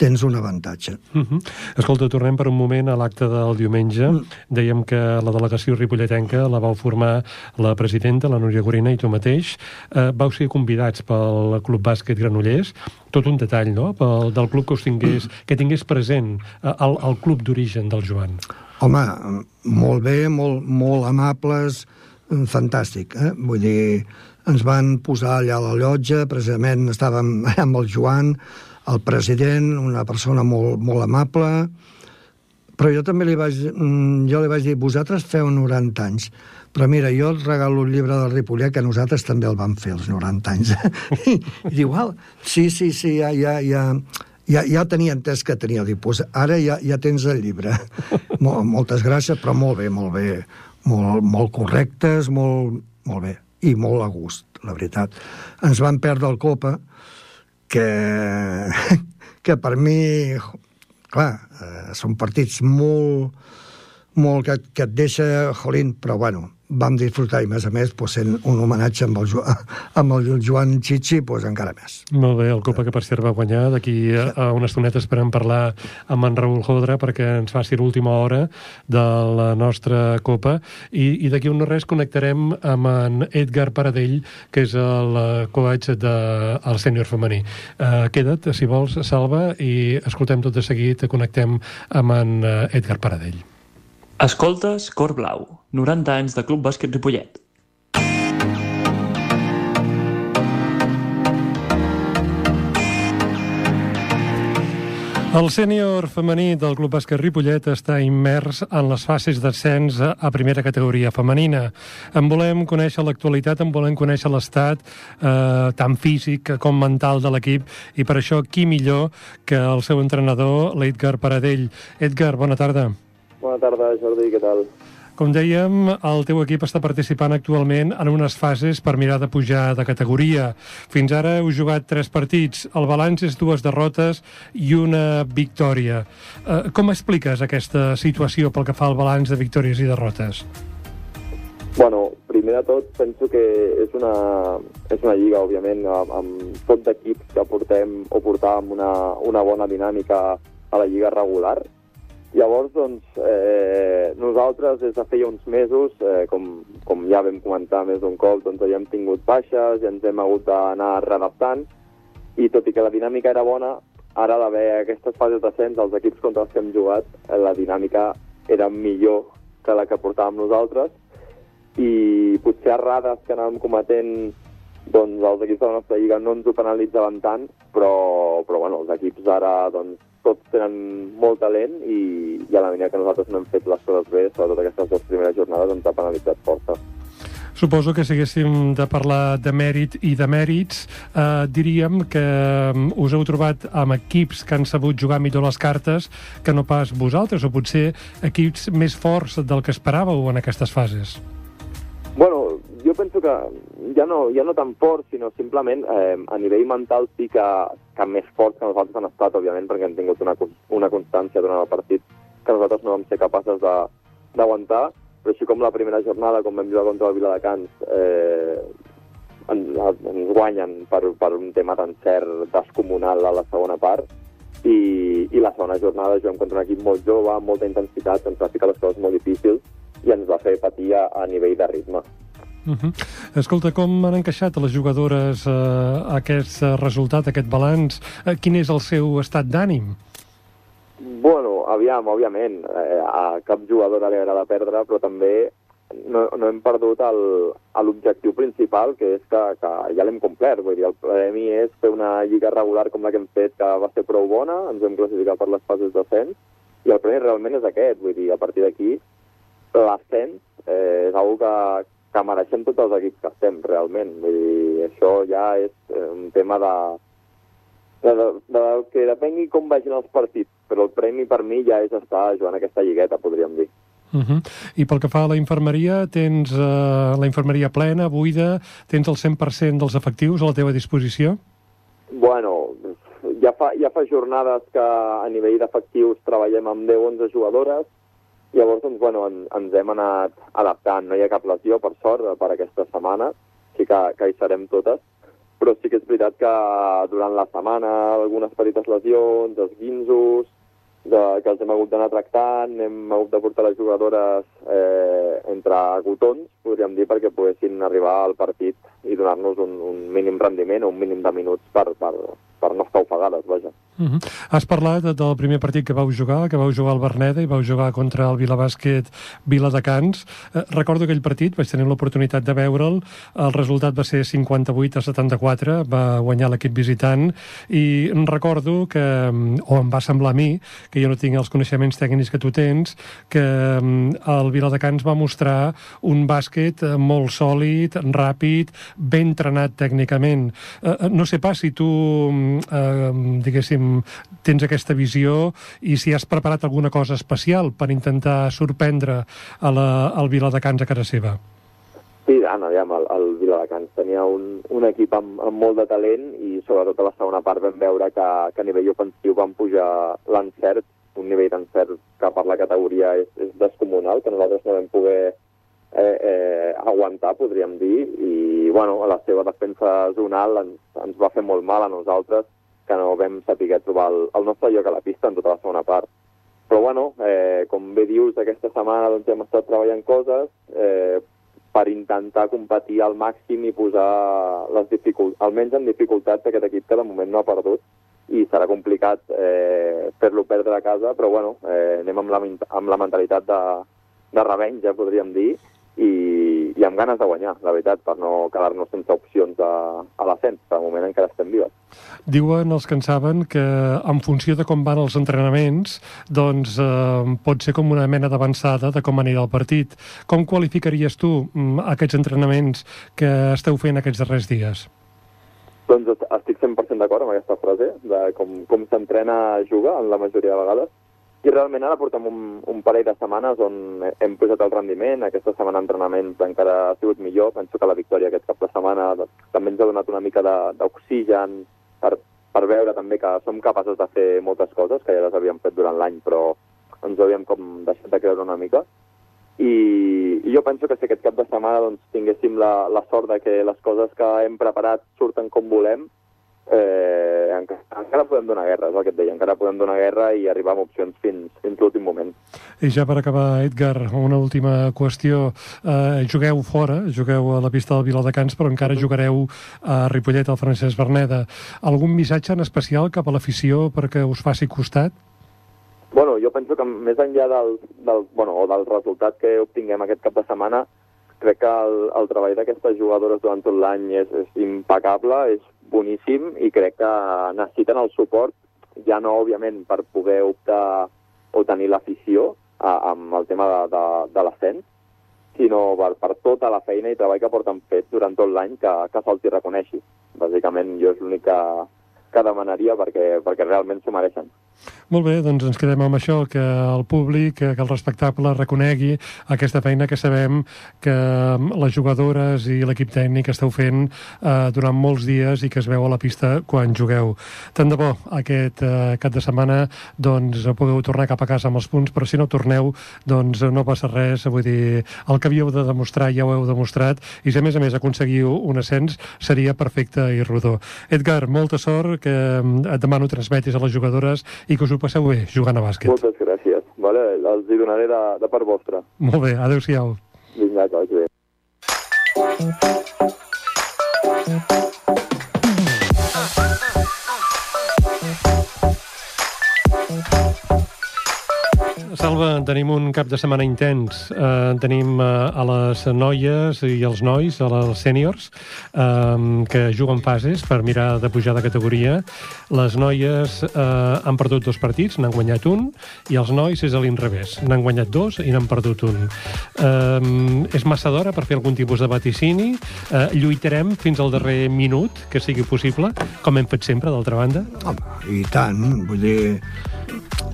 tens un avantatge. Uh mhm. -huh. Escolta, tornem per un moment a l'acte del diumenge. Mm. Dèiem que la delegació ripolletenca la vau formar la presidenta, la Núria Gorina, i tu mateix. Uh, vau ser convidats pel Club Bàsquet Granollers. Tot un detall, no?, pel, del club que us tingués, que tingués present uh, el, el club d'origen del Joan. Home, molt bé, molt, molt amables, mm, fantàstic, eh? Vull dir, ens van posar allà a la llotja, precisament estàvem amb el Joan, el president, una persona molt, molt amable, però jo també li vaig, mm, jo li vaig dir, vosaltres feu 90 anys, però mira, jo et regalo un llibre del Ripollet que nosaltres també el vam fer, els 90 anys. I, diu, ah, sí, sí, sí, ja, ja, ja, ja, ja tenia entès que tenia. Dic, pues ara ja, ja tens el llibre. Mol, moltes gràcies, però molt bé, molt bé. Molt, molt correctes, molt, molt bé. I molt a gust, la veritat. Ens van perdre el Copa, que, que per mi, clar, eh, són partits molt, molt que, que et deixa, jolín, però bueno, vam disfrutar i, a més a més, pues, sent un homenatge amb el, jo amb el Joan Chichi, pues, encara més. Molt bé, el Copa que per cert va guanyar. D'aquí a, a una estoneta esperem parlar amb en Raül Jodra perquè ens faci l'última hora de la nostra Copa i, i d'aquí un no res connectarem amb en Edgar Paradell, que és el coach del de, sènior femení. Uh, queda't, si vols, Salva, i escoltem tot de seguit, connectem amb en Edgar Paradell. Escoltes Cor Blau, 90 anys de Club Bàsquet Ripollet. El sènior femení del Club Bàsquet Ripollet està immers en les fases d'ascens a primera categoria femenina. En volem conèixer l'actualitat, en volem conèixer l'estat eh, tant físic com mental de l'equip i per això qui millor que el seu entrenador, l'Edgar Paradell. Edgar, bona tarda. Bona tarda, Jordi, què tal? Com dèiem, el teu equip està participant actualment en unes fases per mirar de pujar de categoria. Fins ara heu jugat tres partits. El balanç és dues derrotes i una victòria. Eh, com expliques aquesta situació pel que fa al balanç de victòries i derrotes? Bueno, primer de tot, penso que és una, és una lliga, òbviament, amb, amb tot d'equips que portem o portàvem una, una bona dinàmica a la lliga regular Llavors, doncs, eh, nosaltres des de feia uns mesos, eh, com, com ja vam comentar més d'un cop, doncs ja hem tingut baixes i ens hem hagut d'anar readaptant, i tot i que la dinàmica era bona, ara d'haver aquestes fases d'ascens, els equips contra els que hem jugat, eh, la dinàmica era millor que la que portàvem nosaltres, i potser errades que anàvem cometent doncs els equips de la nostra lliga no ens ho penalitzaven tant, però, però bueno, els equips ara doncs, tots tenen molt talent i, i a la manera que nosaltres no hem fet les coses bé, sobretot aquestes dues primeres jornades, ens ha penalitzat força. Suposo que si haguéssim de parlar de mèrit i de mèrits, eh, diríem que mm, us heu trobat amb equips que han sabut jugar millor les cartes que no pas vosaltres, o potser equips més forts del que esperàveu en aquestes fases. Bueno, jo penso que ja no, ja no tan forts, sinó simplement eh, a nivell mental sí que, que més forts que nosaltres han estat, òbviament, perquè hem tingut una, una constància durant el partit que nosaltres no vam ser capaces d'aguantar, però així com la primera jornada, com vam jugar contra el Viladecans, eh, ens, ens guanyen per, per un tema tan cert descomunal a la segona part, i, i la segona jornada juguem contra un equip molt jove, amb molta intensitat, ens va ficar les coses molt difícils, i ens va fer patir a, a nivell de ritme. Uh -huh. Escolta, com han encaixat les jugadores eh, aquest resultat, aquest balanç? Eh, quin és el seu estat d'ànim? Bueno, aviam, òbviament, eh, a cap jugadora li agrada perdre, però també no, no hem perdut l'objectiu principal, que és que, que ja l'hem complert. Vull dir, el premi és fer una lliga regular com la que hem fet, que va ser prou bona, ens hem classificat per les fases d'ascens, i el premi realment és aquest. Vull dir, a partir d'aquí, l'ascens eh, és una que, que mereixem tots els equips que estem, realment. Vull dir, això ja és eh, un tema de, de, de, de que depengui com vagin els partits, però el premi per mi ja és estar jugant aquesta lligueta, podríem dir. Uh -huh. I pel que fa a la infermeria, tens uh, la infermeria plena, buida, tens el 100% dels efectius a la teva disposició? Bueno, ja fa, ja fa jornades que a nivell d'efectius treballem amb 10-11 jugadores, Llavors, doncs, bueno, en, ens hem anat adaptant. No hi ha cap lesió, per sort, per aquesta setmana. Sí que, que hi serem totes. Però sí que és veritat que durant la setmana algunes petites lesions, esguinzos, de, que els hem hagut d'anar tractant, hem hagut de portar les jugadores eh, entre gotons, podríem dir, perquè poguessin arribar al partit i donar-nos un, un mínim rendiment o un mínim de minuts per, per, per no estar ofegades, vaja. Uh -huh. Has parlat del primer partit que vau jugar, que vau jugar al Berneda i vau jugar contra el Vilabàsquet Viladecans. Eh, recordo aquell partit, vaig tenir l'oportunitat de veure'l, el resultat va ser 58 a 74, va guanyar l'equip visitant, i recordo que, o em va semblar a mi, que jo no tinc els coneixements tècnics que tu tens, que el Viladecans va mostrar un bàsquet molt sòlid, ràpid, ben entrenat tècnicament. Eh, no sé pas si tu, eh, diguéssim, tens aquesta visió i si has preparat alguna cosa especial per intentar sorprendre a la, al Viladecans a casa seva. Sí, Anna, aviam, el, el Viladecans tenia un, un equip amb, amb molt de talent i sobretot a la segona part vam veure que, que a nivell ofensiu van pujar l'encert, un nivell d'encert que per la categoria és, és descomunal, que nosaltres no vam poder eh, eh, aguantar, podríem dir, i bueno, la seva defensa zonal ens, ens va fer molt mal a nosaltres, que no vam saber trobar el, el nostre lloc a la pista en tota la segona part. Però bueno, eh, com bé dius, aquesta setmana doncs, hem estat treballant coses eh, per intentar competir al màxim i posar les dificult almenys en dificultats aquest equip que de moment no ha perdut i serà complicat eh, fer-lo perdre a casa, però bueno, eh, anem amb la, amb la mentalitat de, de revenja, podríem dir, i, i amb ganes de guanyar, la veritat, per no quedar-nos sense opcions a, a l'ascens. De moment encara estem vives. Diuen els que en saben que en funció de com van els entrenaments, doncs eh, pot ser com una mena d'avançada de com anirà el partit. Com qualificaries tu mm, aquests entrenaments que esteu fent aquests darrers dies? Doncs estic 100% d'acord amb aquesta frase, de com, com s'entrena a jugar en la majoria de vegades i realment ara portem un, un parell de setmanes on hem posat el rendiment. Aquesta setmana d'entrenaments encara ha sigut millor. Penso que la victòria aquest cap de setmana també ens ha donat una mica d'oxigen per, per veure també que som capaços de fer moltes coses que ja les havíem fet durant l'any, però ens havíem com deixat de creure una mica. I, I jo penso que si aquest cap de setmana doncs, tinguéssim la, la sort de que les coses que hem preparat surten com volem, eh, encara, encara podem donar guerra, és el que et deia, encara podem donar guerra i arribar amb opcions fins, fins l'últim moment. I ja per acabar, Edgar, una última qüestió. Eh, jugueu fora, jugueu a la pista del Viladecans, però encara jugareu a Ripollet, al Francesc Berneda. Algun missatge en especial cap a l'afició perquè us faci costat? Bueno, jo penso que més enllà del, del, bueno, o del resultat que obtinguem aquest cap de setmana, crec que el, el treball d'aquestes jugadores durant tot l'any és, és impecable, és boníssim i crec que necessiten el suport, ja no, òbviament, per poder optar o tenir l'afició amb el tema de, de, de l'ascens, sinó per, per tota la feina i treball que porten fet durant tot l'any que, que se'ls reconeixi. Bàsicament, jo és l'únic que, que demanaria perquè, perquè realment s'ho mereixen. Molt bé, doncs ens quedem amb això, que el públic, que el respectable reconegui aquesta feina que sabem que les jugadores i l'equip tècnic esteu fent eh, durant molts dies i que es veu a la pista quan jugueu. Tant de bo, aquest eh, cap de setmana doncs podeu tornar cap a casa amb els punts, però si no torneu, doncs no passa res, vull dir, el que havíeu de demostrar ja ho heu demostrat, i si a més a més aconseguiu un ascens, seria perfecte i rodó. Edgar, molta sort, que et demano transmetis a les jugadores i que us passeu bé jugant a bàsquet. Moltes gràcies. Vale, els hi donaré de, de part vostra. Molt bé, adeu-siau. Vinga, que vagi bé. Salva, tenim un cap de setmana intens. Uh, tenim uh, a les noies i els nois, a les sèniors, uh, que juguen fases per mirar de pujar de categoria. Les noies uh, han perdut dos partits, n'han guanyat un, i els nois és a l'inrevés. N'han guanyat dos i n'han perdut un. Uh, és massa d'hora per fer algun tipus de vaticini. Uh, lluitarem fins al darrer minut, que sigui possible, com hem fet sempre, d'altra banda. Home, i tant, vull dir...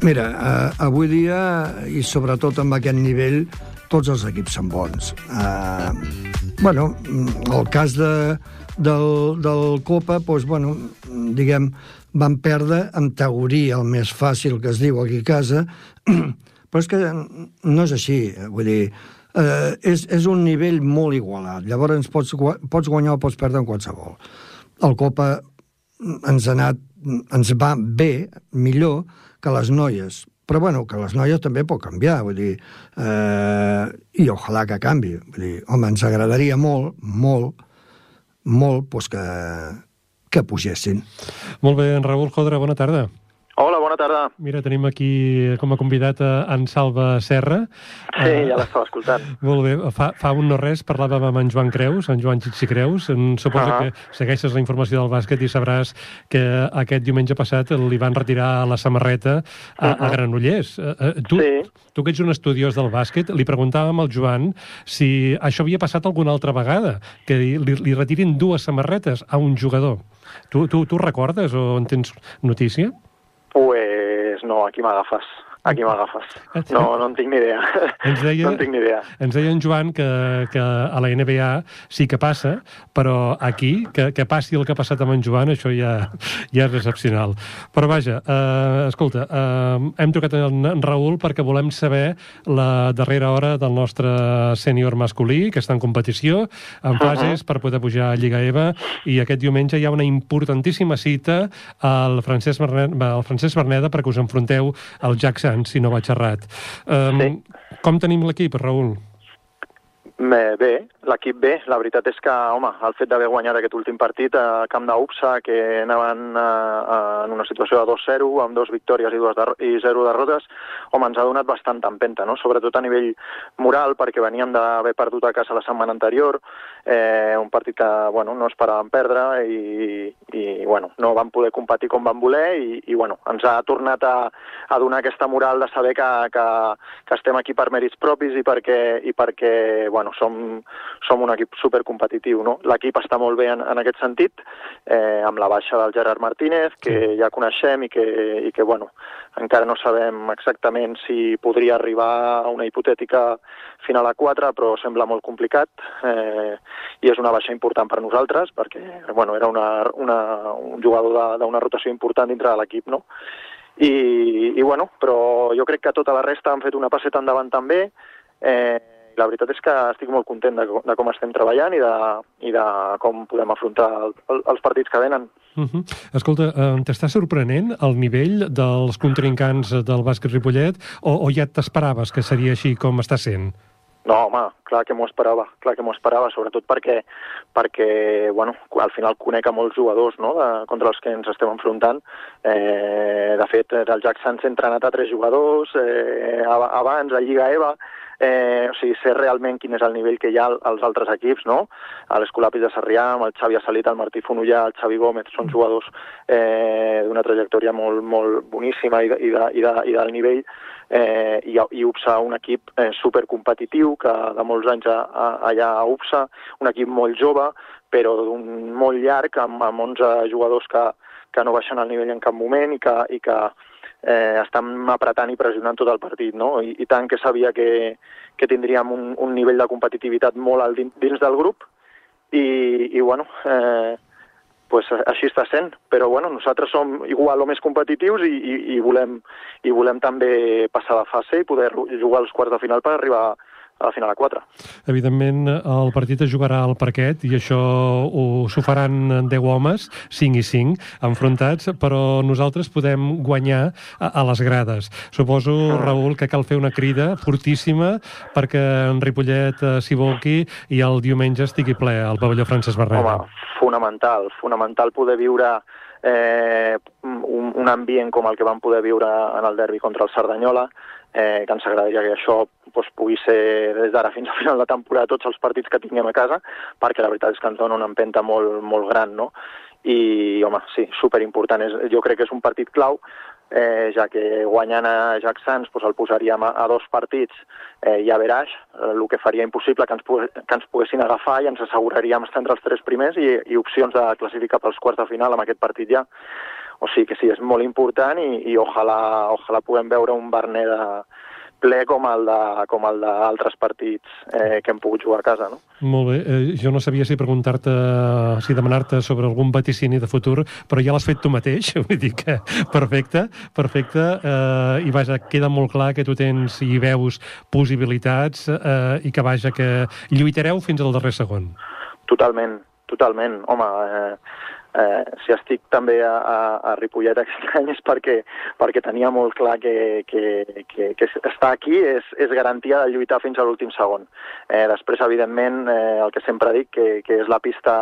Mira, eh, avui dia, i sobretot amb aquest nivell, tots els equips són bons. Eh, bueno, el cas de, del, del Copa, doncs, bueno, diguem, van perdre, en teoria, el més fàcil que es diu aquí a casa, però és que no és així, vull dir, eh, és, és un nivell molt igualat. Llavors pots, pots guanyar o pots perdre en qualsevol. El Copa ens ha anat, ens va bé, millor, que les noies. Però, bueno, que les noies també pot canviar, vull dir, eh, i ojalà que canvi. Vull dir, home, ens agradaria molt, molt, molt, pues que, que pugessin. Molt bé, en Raül Jodra, bona tarda. Hola, bona tarda. Mira, tenim aquí com a convidat a en Salva Serra. Sí, uh, ja l'estava escoltant. Molt bé. Fa, fa un no res parlàvem amb en Joan Creus, en Joan Xixi Creus. Suposo uh -huh. que segueixes la informació del bàsquet i sabràs que aquest diumenge passat li van retirar la samarreta a, uh -huh. a Granollers. Uh, uh, tu, sí. tu que ets un estudiós del bàsquet, li preguntàvem al Joan si això havia passat alguna altra vegada, que li, li retirin dues samarretes a un jugador. Tu, tu, tu recordes o en tens notícia? Pues no, aquí m'agafes. Aquí m'agafes. No, no en tinc ni idea. Ens deia, no en tinc ni idea. Ens deia en Joan que, que a la NBA sí que passa, però aquí, que, que passi el que ha passat amb en Joan, això ja, ja és excepcional. Però vaja, eh, escolta, eh, hem trucat en, en Raül perquè volem saber la darrera hora del nostre sènior masculí, que està en competició, en fases uh -huh. per poder pujar a Lliga EVA, i aquest diumenge hi ha una importantíssima cita al Francesc, Berneda, al Francesc Berneda perquè us enfronteu al Jackson si no vaig errat. Um, sí. Com tenim l'equip, Raül? Bé, l'equip bé. La veritat és que, home, el fet d'haver guanyat aquest últim partit a Camp d'Upsa, que anaven uh, en una situació de 2-0, amb dos victòries i, dues i zero derrotes, home, ens ha donat bastant empenta, no? sobretot a nivell moral, perquè veníem d'haver perdut a casa la setmana anterior, eh, un partit que bueno, no esperàvem perdre i, i bueno, no vam poder competir com vam voler i, i bueno, ens ha tornat a, a donar aquesta moral de saber que, que, que estem aquí per mèrits propis i perquè, i perquè bueno, som, som un equip supercompetitiu. No? L'equip està molt bé en, en aquest sentit, eh, amb la baixa del Gerard Martínez, que ja coneixem i que, i que bueno, encara no sabem exactament si podria arribar a una hipotètica final a 4, però sembla molt complicat. Eh, i és una baixa important per nosaltres perquè bueno, era una, una, un jugador d'una rotació important dintre de l'equip, no? I, I, bueno, però jo crec que tota la resta han fet una passeta endavant també. Eh, la veritat és que estic molt content de, de com estem treballant i de, i de com podem afrontar el, el, els partits que venen. Uh -huh. Escolta, eh, t'està sorprenent el nivell dels contrincants del bàsquet Ripollet o, o ja t'esperaves que seria així com està sent? No, home, clar que m'ho esperava, clar que m'ho esperava, sobretot perquè, perquè bueno, al final conec a molts jugadors no, de, contra els que ens estem enfrontant. Eh, de fet, el Jack Sanz ha entrenat a tres jugadors, eh, abans a Lliga EVA, eh, o sigui, sé realment quin és el nivell que hi ha als altres equips, no? A l'Escolapis de Sarrià, amb el Xavi Assalit, el Martí Fonollà, el Xavi Gómez, són jugadors eh, d'una trajectòria molt, molt boníssima i, de, i, de, i, de, i del nivell eh, i, i UPSA un equip eh, supercompetitiu que de molts anys a, a, allà a UPSA, un equip molt jove però d'un molt llarg amb, amb 11 jugadors que, que no baixen el nivell en cap moment i que, i que eh, estan apretant i pressionant tot el partit, no? I, i tant que sabia que, que tindríem un, un nivell de competitivitat molt alt dins del grup i, i bueno, eh, pues així està sent, però bueno, nosaltres som igual o més competitius i, i, i, volem, i volem també passar la fase i poder jugar als quarts de final per arribar a la final a 4. Evidentment, el partit es jugarà al parquet i això s'ho faran 10 homes, 5 i 5, enfrontats, però nosaltres podem guanyar a, a les grades. Suposo. Raül, que cal fer una crida fortíssima perquè en Ripollet eh, s'hi volqui i el diumenge estigui ple al pavelló Francesc Barrera. Home, fonamental, fonamental poder viure eh, un, un ambient com el que vam poder viure en el derbi contra el Cerdanyola, eh, que ens agradaria que això doncs, pugui ser des d'ara fins al final de temporada tots els partits que tinguem a casa, perquè la veritat és que ens dona una empenta molt, molt gran, no? I, home, sí, superimportant. És, jo crec que és un partit clau, eh, ja que guanyant a Jack Sands doncs el posaríem a, a dos partits eh, i a Veraix, eh, el que faria impossible que ens, que ens poguessin agafar i ens asseguraríem estar entre els tres primers i, i opcions de classificar pels quarts de final amb aquest partit ja. O sigui que sí, és molt important i, i ojalà, ojalà puguem veure un Barnet de, ple com el de, com el d'altres partits eh, que hem pogut jugar a casa, no? Molt bé. Eh, jo no sabia si preguntar-te, si demanar-te sobre algun vaticini de futur, però ja l'has fet tu mateix, vull dir que perfecte, perfecte, eh, i vaja, queda molt clar que tu tens i veus possibilitats eh, i que vaja, que lluitareu fins al darrer segon. Totalment, totalment. Home, eh, eh, si estic també a, a, a Ripollet aquest any és perquè, perquè tenia molt clar que, que, que, que estar aquí és, és garantia de lluitar fins a l'últim segon. Eh, després, evidentment, eh, el que sempre dic, que, que és la pista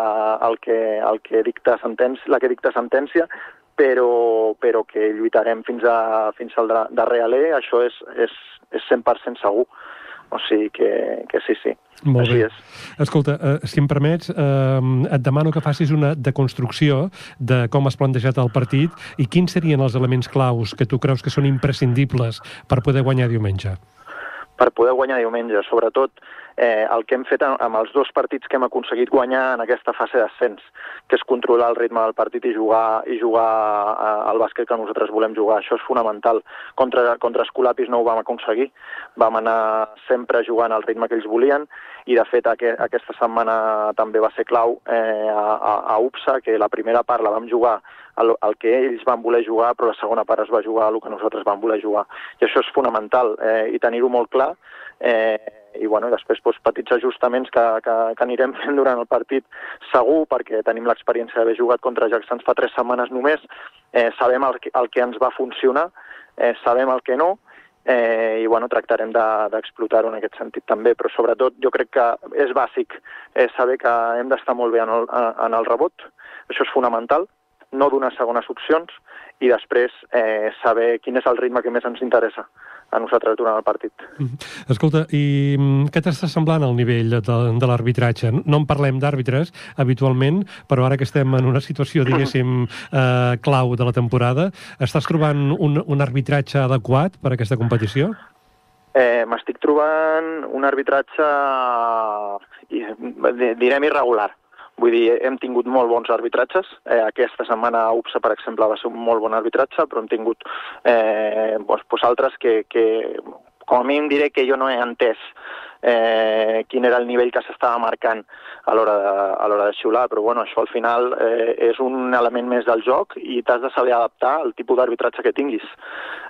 el que, el que dicta sentència, la que dicta sentència, però, però que lluitarem fins, a, fins al darrer alè, això és, és, és 100% segur. O sigui que, que sí, sí. Molt Així bé. és. Escolta, eh, si em permets, eh, et demano que facis una deconstrucció de com has plantejat el partit i quins serien els elements claus que tu creus que són imprescindibles per poder guanyar diumenge. Per poder guanyar diumenge, sobretot eh, el que hem fet amb els dos partits que hem aconseguit guanyar en aquesta fase d'ascens, que és controlar el ritme del partit i jugar i jugar eh, al bàsquet que nosaltres volem jugar. Això és fonamental. Contra, contra Escolapis no ho vam aconseguir. Vam anar sempre jugant al ritme que ells volien i, de fet, aqu aquesta setmana també va ser clau eh, a, a UPSA, que la primera part la vam jugar el, el que ells van voler jugar, però la segona part es va jugar el que nosaltres vam voler jugar. I això és fonamental, eh, i tenir-ho molt clar, eh, i bueno, després doncs, petits ajustaments que, que, que anirem fent durant el partit segur, perquè tenim l'experiència d'haver jugat contra Jacksons fa tres setmanes només, eh, sabem el, el que ens va funcionar, eh, sabem el que no, eh, i bueno, tractarem d'explotar-ho de, en aquest sentit també, però sobretot jo crec que és bàsic eh, saber que hem d'estar molt bé en el, en el rebot, això és fonamental, no donar segones opcions i després eh, saber quin és el ritme que més ens interessa a nosaltres durant el partit. Mm-hmm. Escolta, i mm, què t'està semblant el nivell de, de l'arbitratge? No en parlem d'àrbitres habitualment, però ara que estem en una situació, diguéssim, eh, clau de la temporada, estàs trobant un, un arbitratge adequat per a aquesta competició? Eh, M'estic trobant un arbitratge, direm, irregular Vull dir, hem tingut molt bons arbitratges. Eh, aquesta setmana a UPSA, per exemple, va ser un molt bon arbitratge, però hem tingut eh, doncs, doncs altres que, que, com a mínim diré que jo no he entès eh, quin era el nivell que s'estava marcant a l'hora de, de xiular, però bueno, això al final eh, és un element més del joc i t'has de saber adaptar al tipus d'arbitratge que tinguis.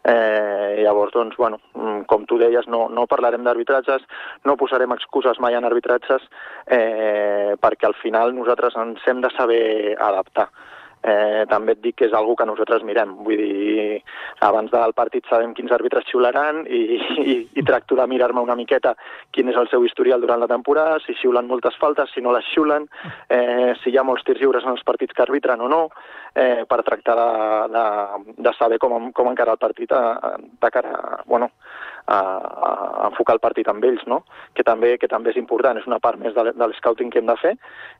Eh, llavors, doncs, bueno, mm, com tu deies, no, no parlarem d'arbitratges, no posarem excuses mai en arbitratges, eh, perquè al final nosaltres ens hem de saber adaptar eh, també et dic que és algo que nosaltres mirem. Vull dir, abans del partit sabem quins àrbitres xiularan i, i, i tracto de mirar-me una miqueta quin és el seu historial durant la temporada, si xiulen moltes faltes, si no les xiulen, eh, si hi ha molts tirs lliures en els partits que arbitren o no, eh, per tractar de, de, de saber com, com encara el partit a, a, de cara, bueno, a, a enfocar el partit amb ells, no? que, també, que també és important, és una part més de, de l'escouting que hem de fer,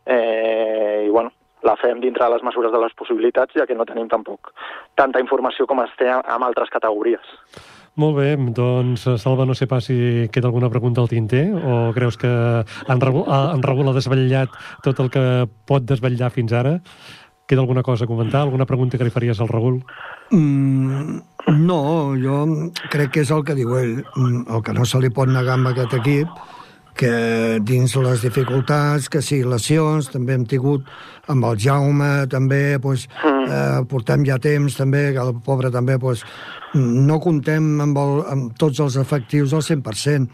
eh, i bueno, la fem dintre les mesures de les possibilitats, ja que no tenim tampoc tanta informació com es té amb altres categories. Molt bé, doncs, Salva, no sé pas si queda alguna pregunta al tinter o creus que en Raül, en Raül ha desvetllat tot el que pot desvetllar fins ara? Queda alguna cosa a comentar? Alguna pregunta que li faries al Raül? Mm, no, jo crec que és el que diu ell. Mm, el que no se li pot negar amb aquest equip que dins les dificultats, que sí, lesions, també hem tingut amb el Jaume, també, doncs, eh, portem ja temps, també, que el pobre també, doncs, no contem amb, el, amb tots els efectius al 100%,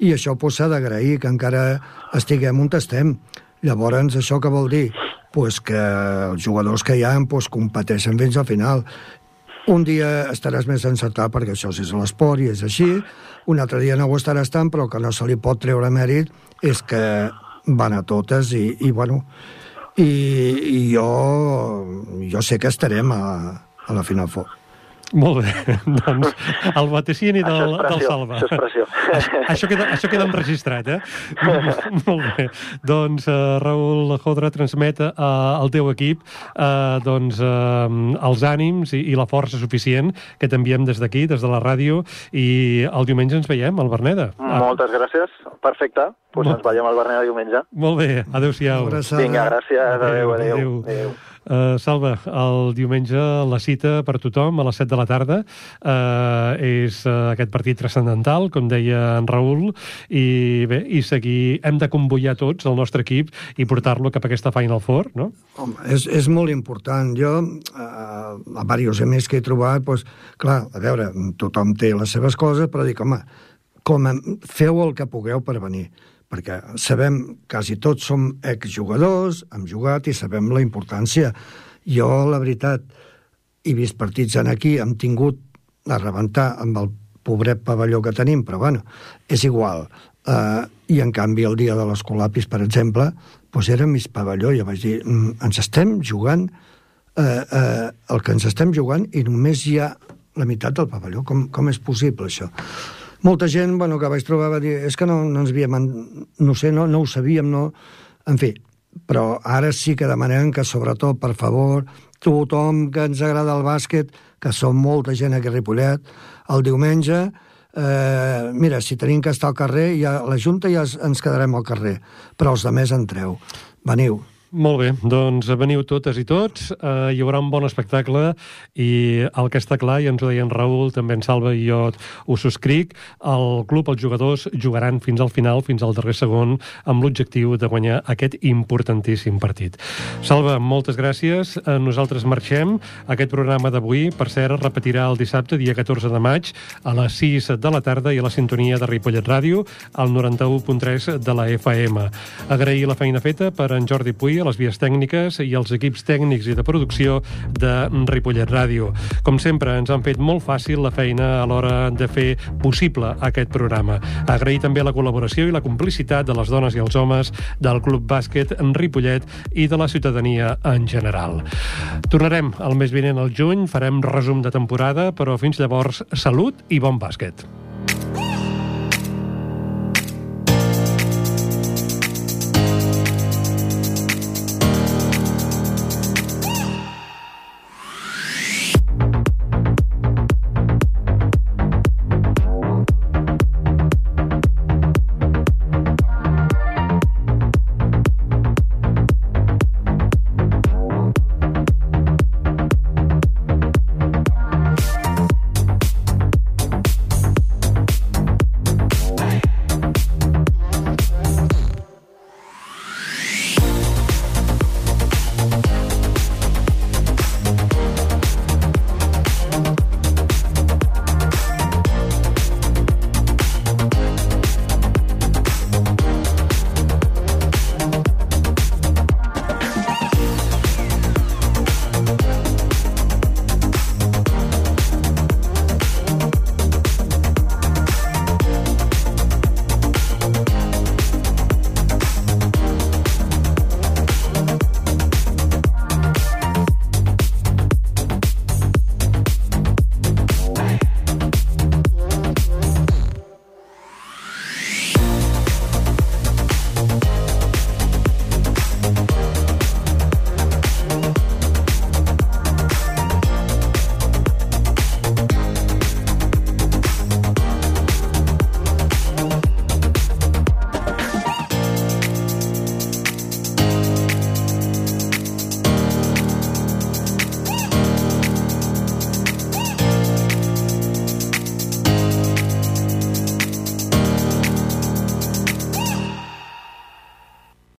i això pues, s'ha d'agrair, que encara estiguem on estem. Llavors, això què vol dir? Pues que els jugadors que hi ha pues, competeixen fins al final. Un dia estaràs més encertat perquè això és l'esport i és així, un altre dia no ho estaràs tant, però que no se li pot treure mèrit és que van a totes i, i bueno, i, i jo, jo sé que estarem a, a la Final Four. Molt bé, doncs el vaticini del, del Salva. Això és pressió. Això queda, això queda enregistrat, eh? Molt bé. Doncs uh, Raül Jodra transmet uh, al teu equip uh, doncs, uh, els ànims i, i la força suficient que t'enviem des d'aquí, des de la ràdio, i el diumenge ens veiem al Berneda. Moltes gràcies. Perfecte. Doncs pues ens veiem al Berneda diumenge. Molt bé. Adéu-siau. Vinga, gràcies. Adéu, adéu. adéu. adéu. Uh, Salva, el diumenge la cita per tothom a les 7 de la tarda uh, és uh, aquest partit transcendental, com deia en Raül, i bé, i seguir, hem de convoyar tots el nostre equip i portar-lo cap a aquesta Final Four, no? Home, és, és molt important. Jo, uh, a diversos amics que he trobat, doncs, clar, a veure, tothom té les seves coses, però dic, home, com a, feu el que pugueu per venir perquè sabem, quasi tots som exjugadors, hem jugat i sabem la importància. Jo, la veritat, he vist partits en aquí, hem tingut a rebentar amb el pobret pavelló que tenim, però bueno, és igual. Uh, I en canvi el dia de les colapis, per exemple, doncs era mig pavelló, i vaig dir, mm, ens estem jugant uh, uh, el que ens estem jugant i només hi ha la meitat del pavelló. Com, com és possible, això? Molta gent bueno, que vaig trobar va dir és que no, no ens havíem... No sé, no, no ho sabíem, no... En fi, però ara sí que demanem que, sobretot, per favor, tothom que ens agrada el bàsquet, que som molta gent aquí a Ripollet, el diumenge, eh, mira, si tenim que estar al carrer, ja, la Junta ja ens quedarem al carrer, però els de més entreu. Veniu. Molt bé, doncs veniu totes i tots, eh, hi haurà un bon espectacle i el que està clar, i ens ho deia en Raül, també en Salva i jo ho subscric, el club, els jugadors, jugaran fins al final, fins al darrer segon, amb l'objectiu de guanyar aquest importantíssim partit. Salva, moltes gràcies. Eh, nosaltres marxem. Aquest programa d'avui, per cert, es repetirà el dissabte, dia 14 de maig, a les 6 de la tarda i a la sintonia de Ripollet Ràdio, al 91.3 de la FM. Agrair la feina feta per en Jordi Puy, a les vies tècniques i als equips tècnics i de producció de Ripollet Ràdio. Com sempre, ens han fet molt fàcil la feina a l'hora de fer possible aquest programa. Agrair també la col·laboració i la complicitat de les dones i els homes del Club Bàsquet Ripollet i de la ciutadania en general. Tornarem el mes vinent al juny, farem resum de temporada, però fins llavors, salut i bon bàsquet.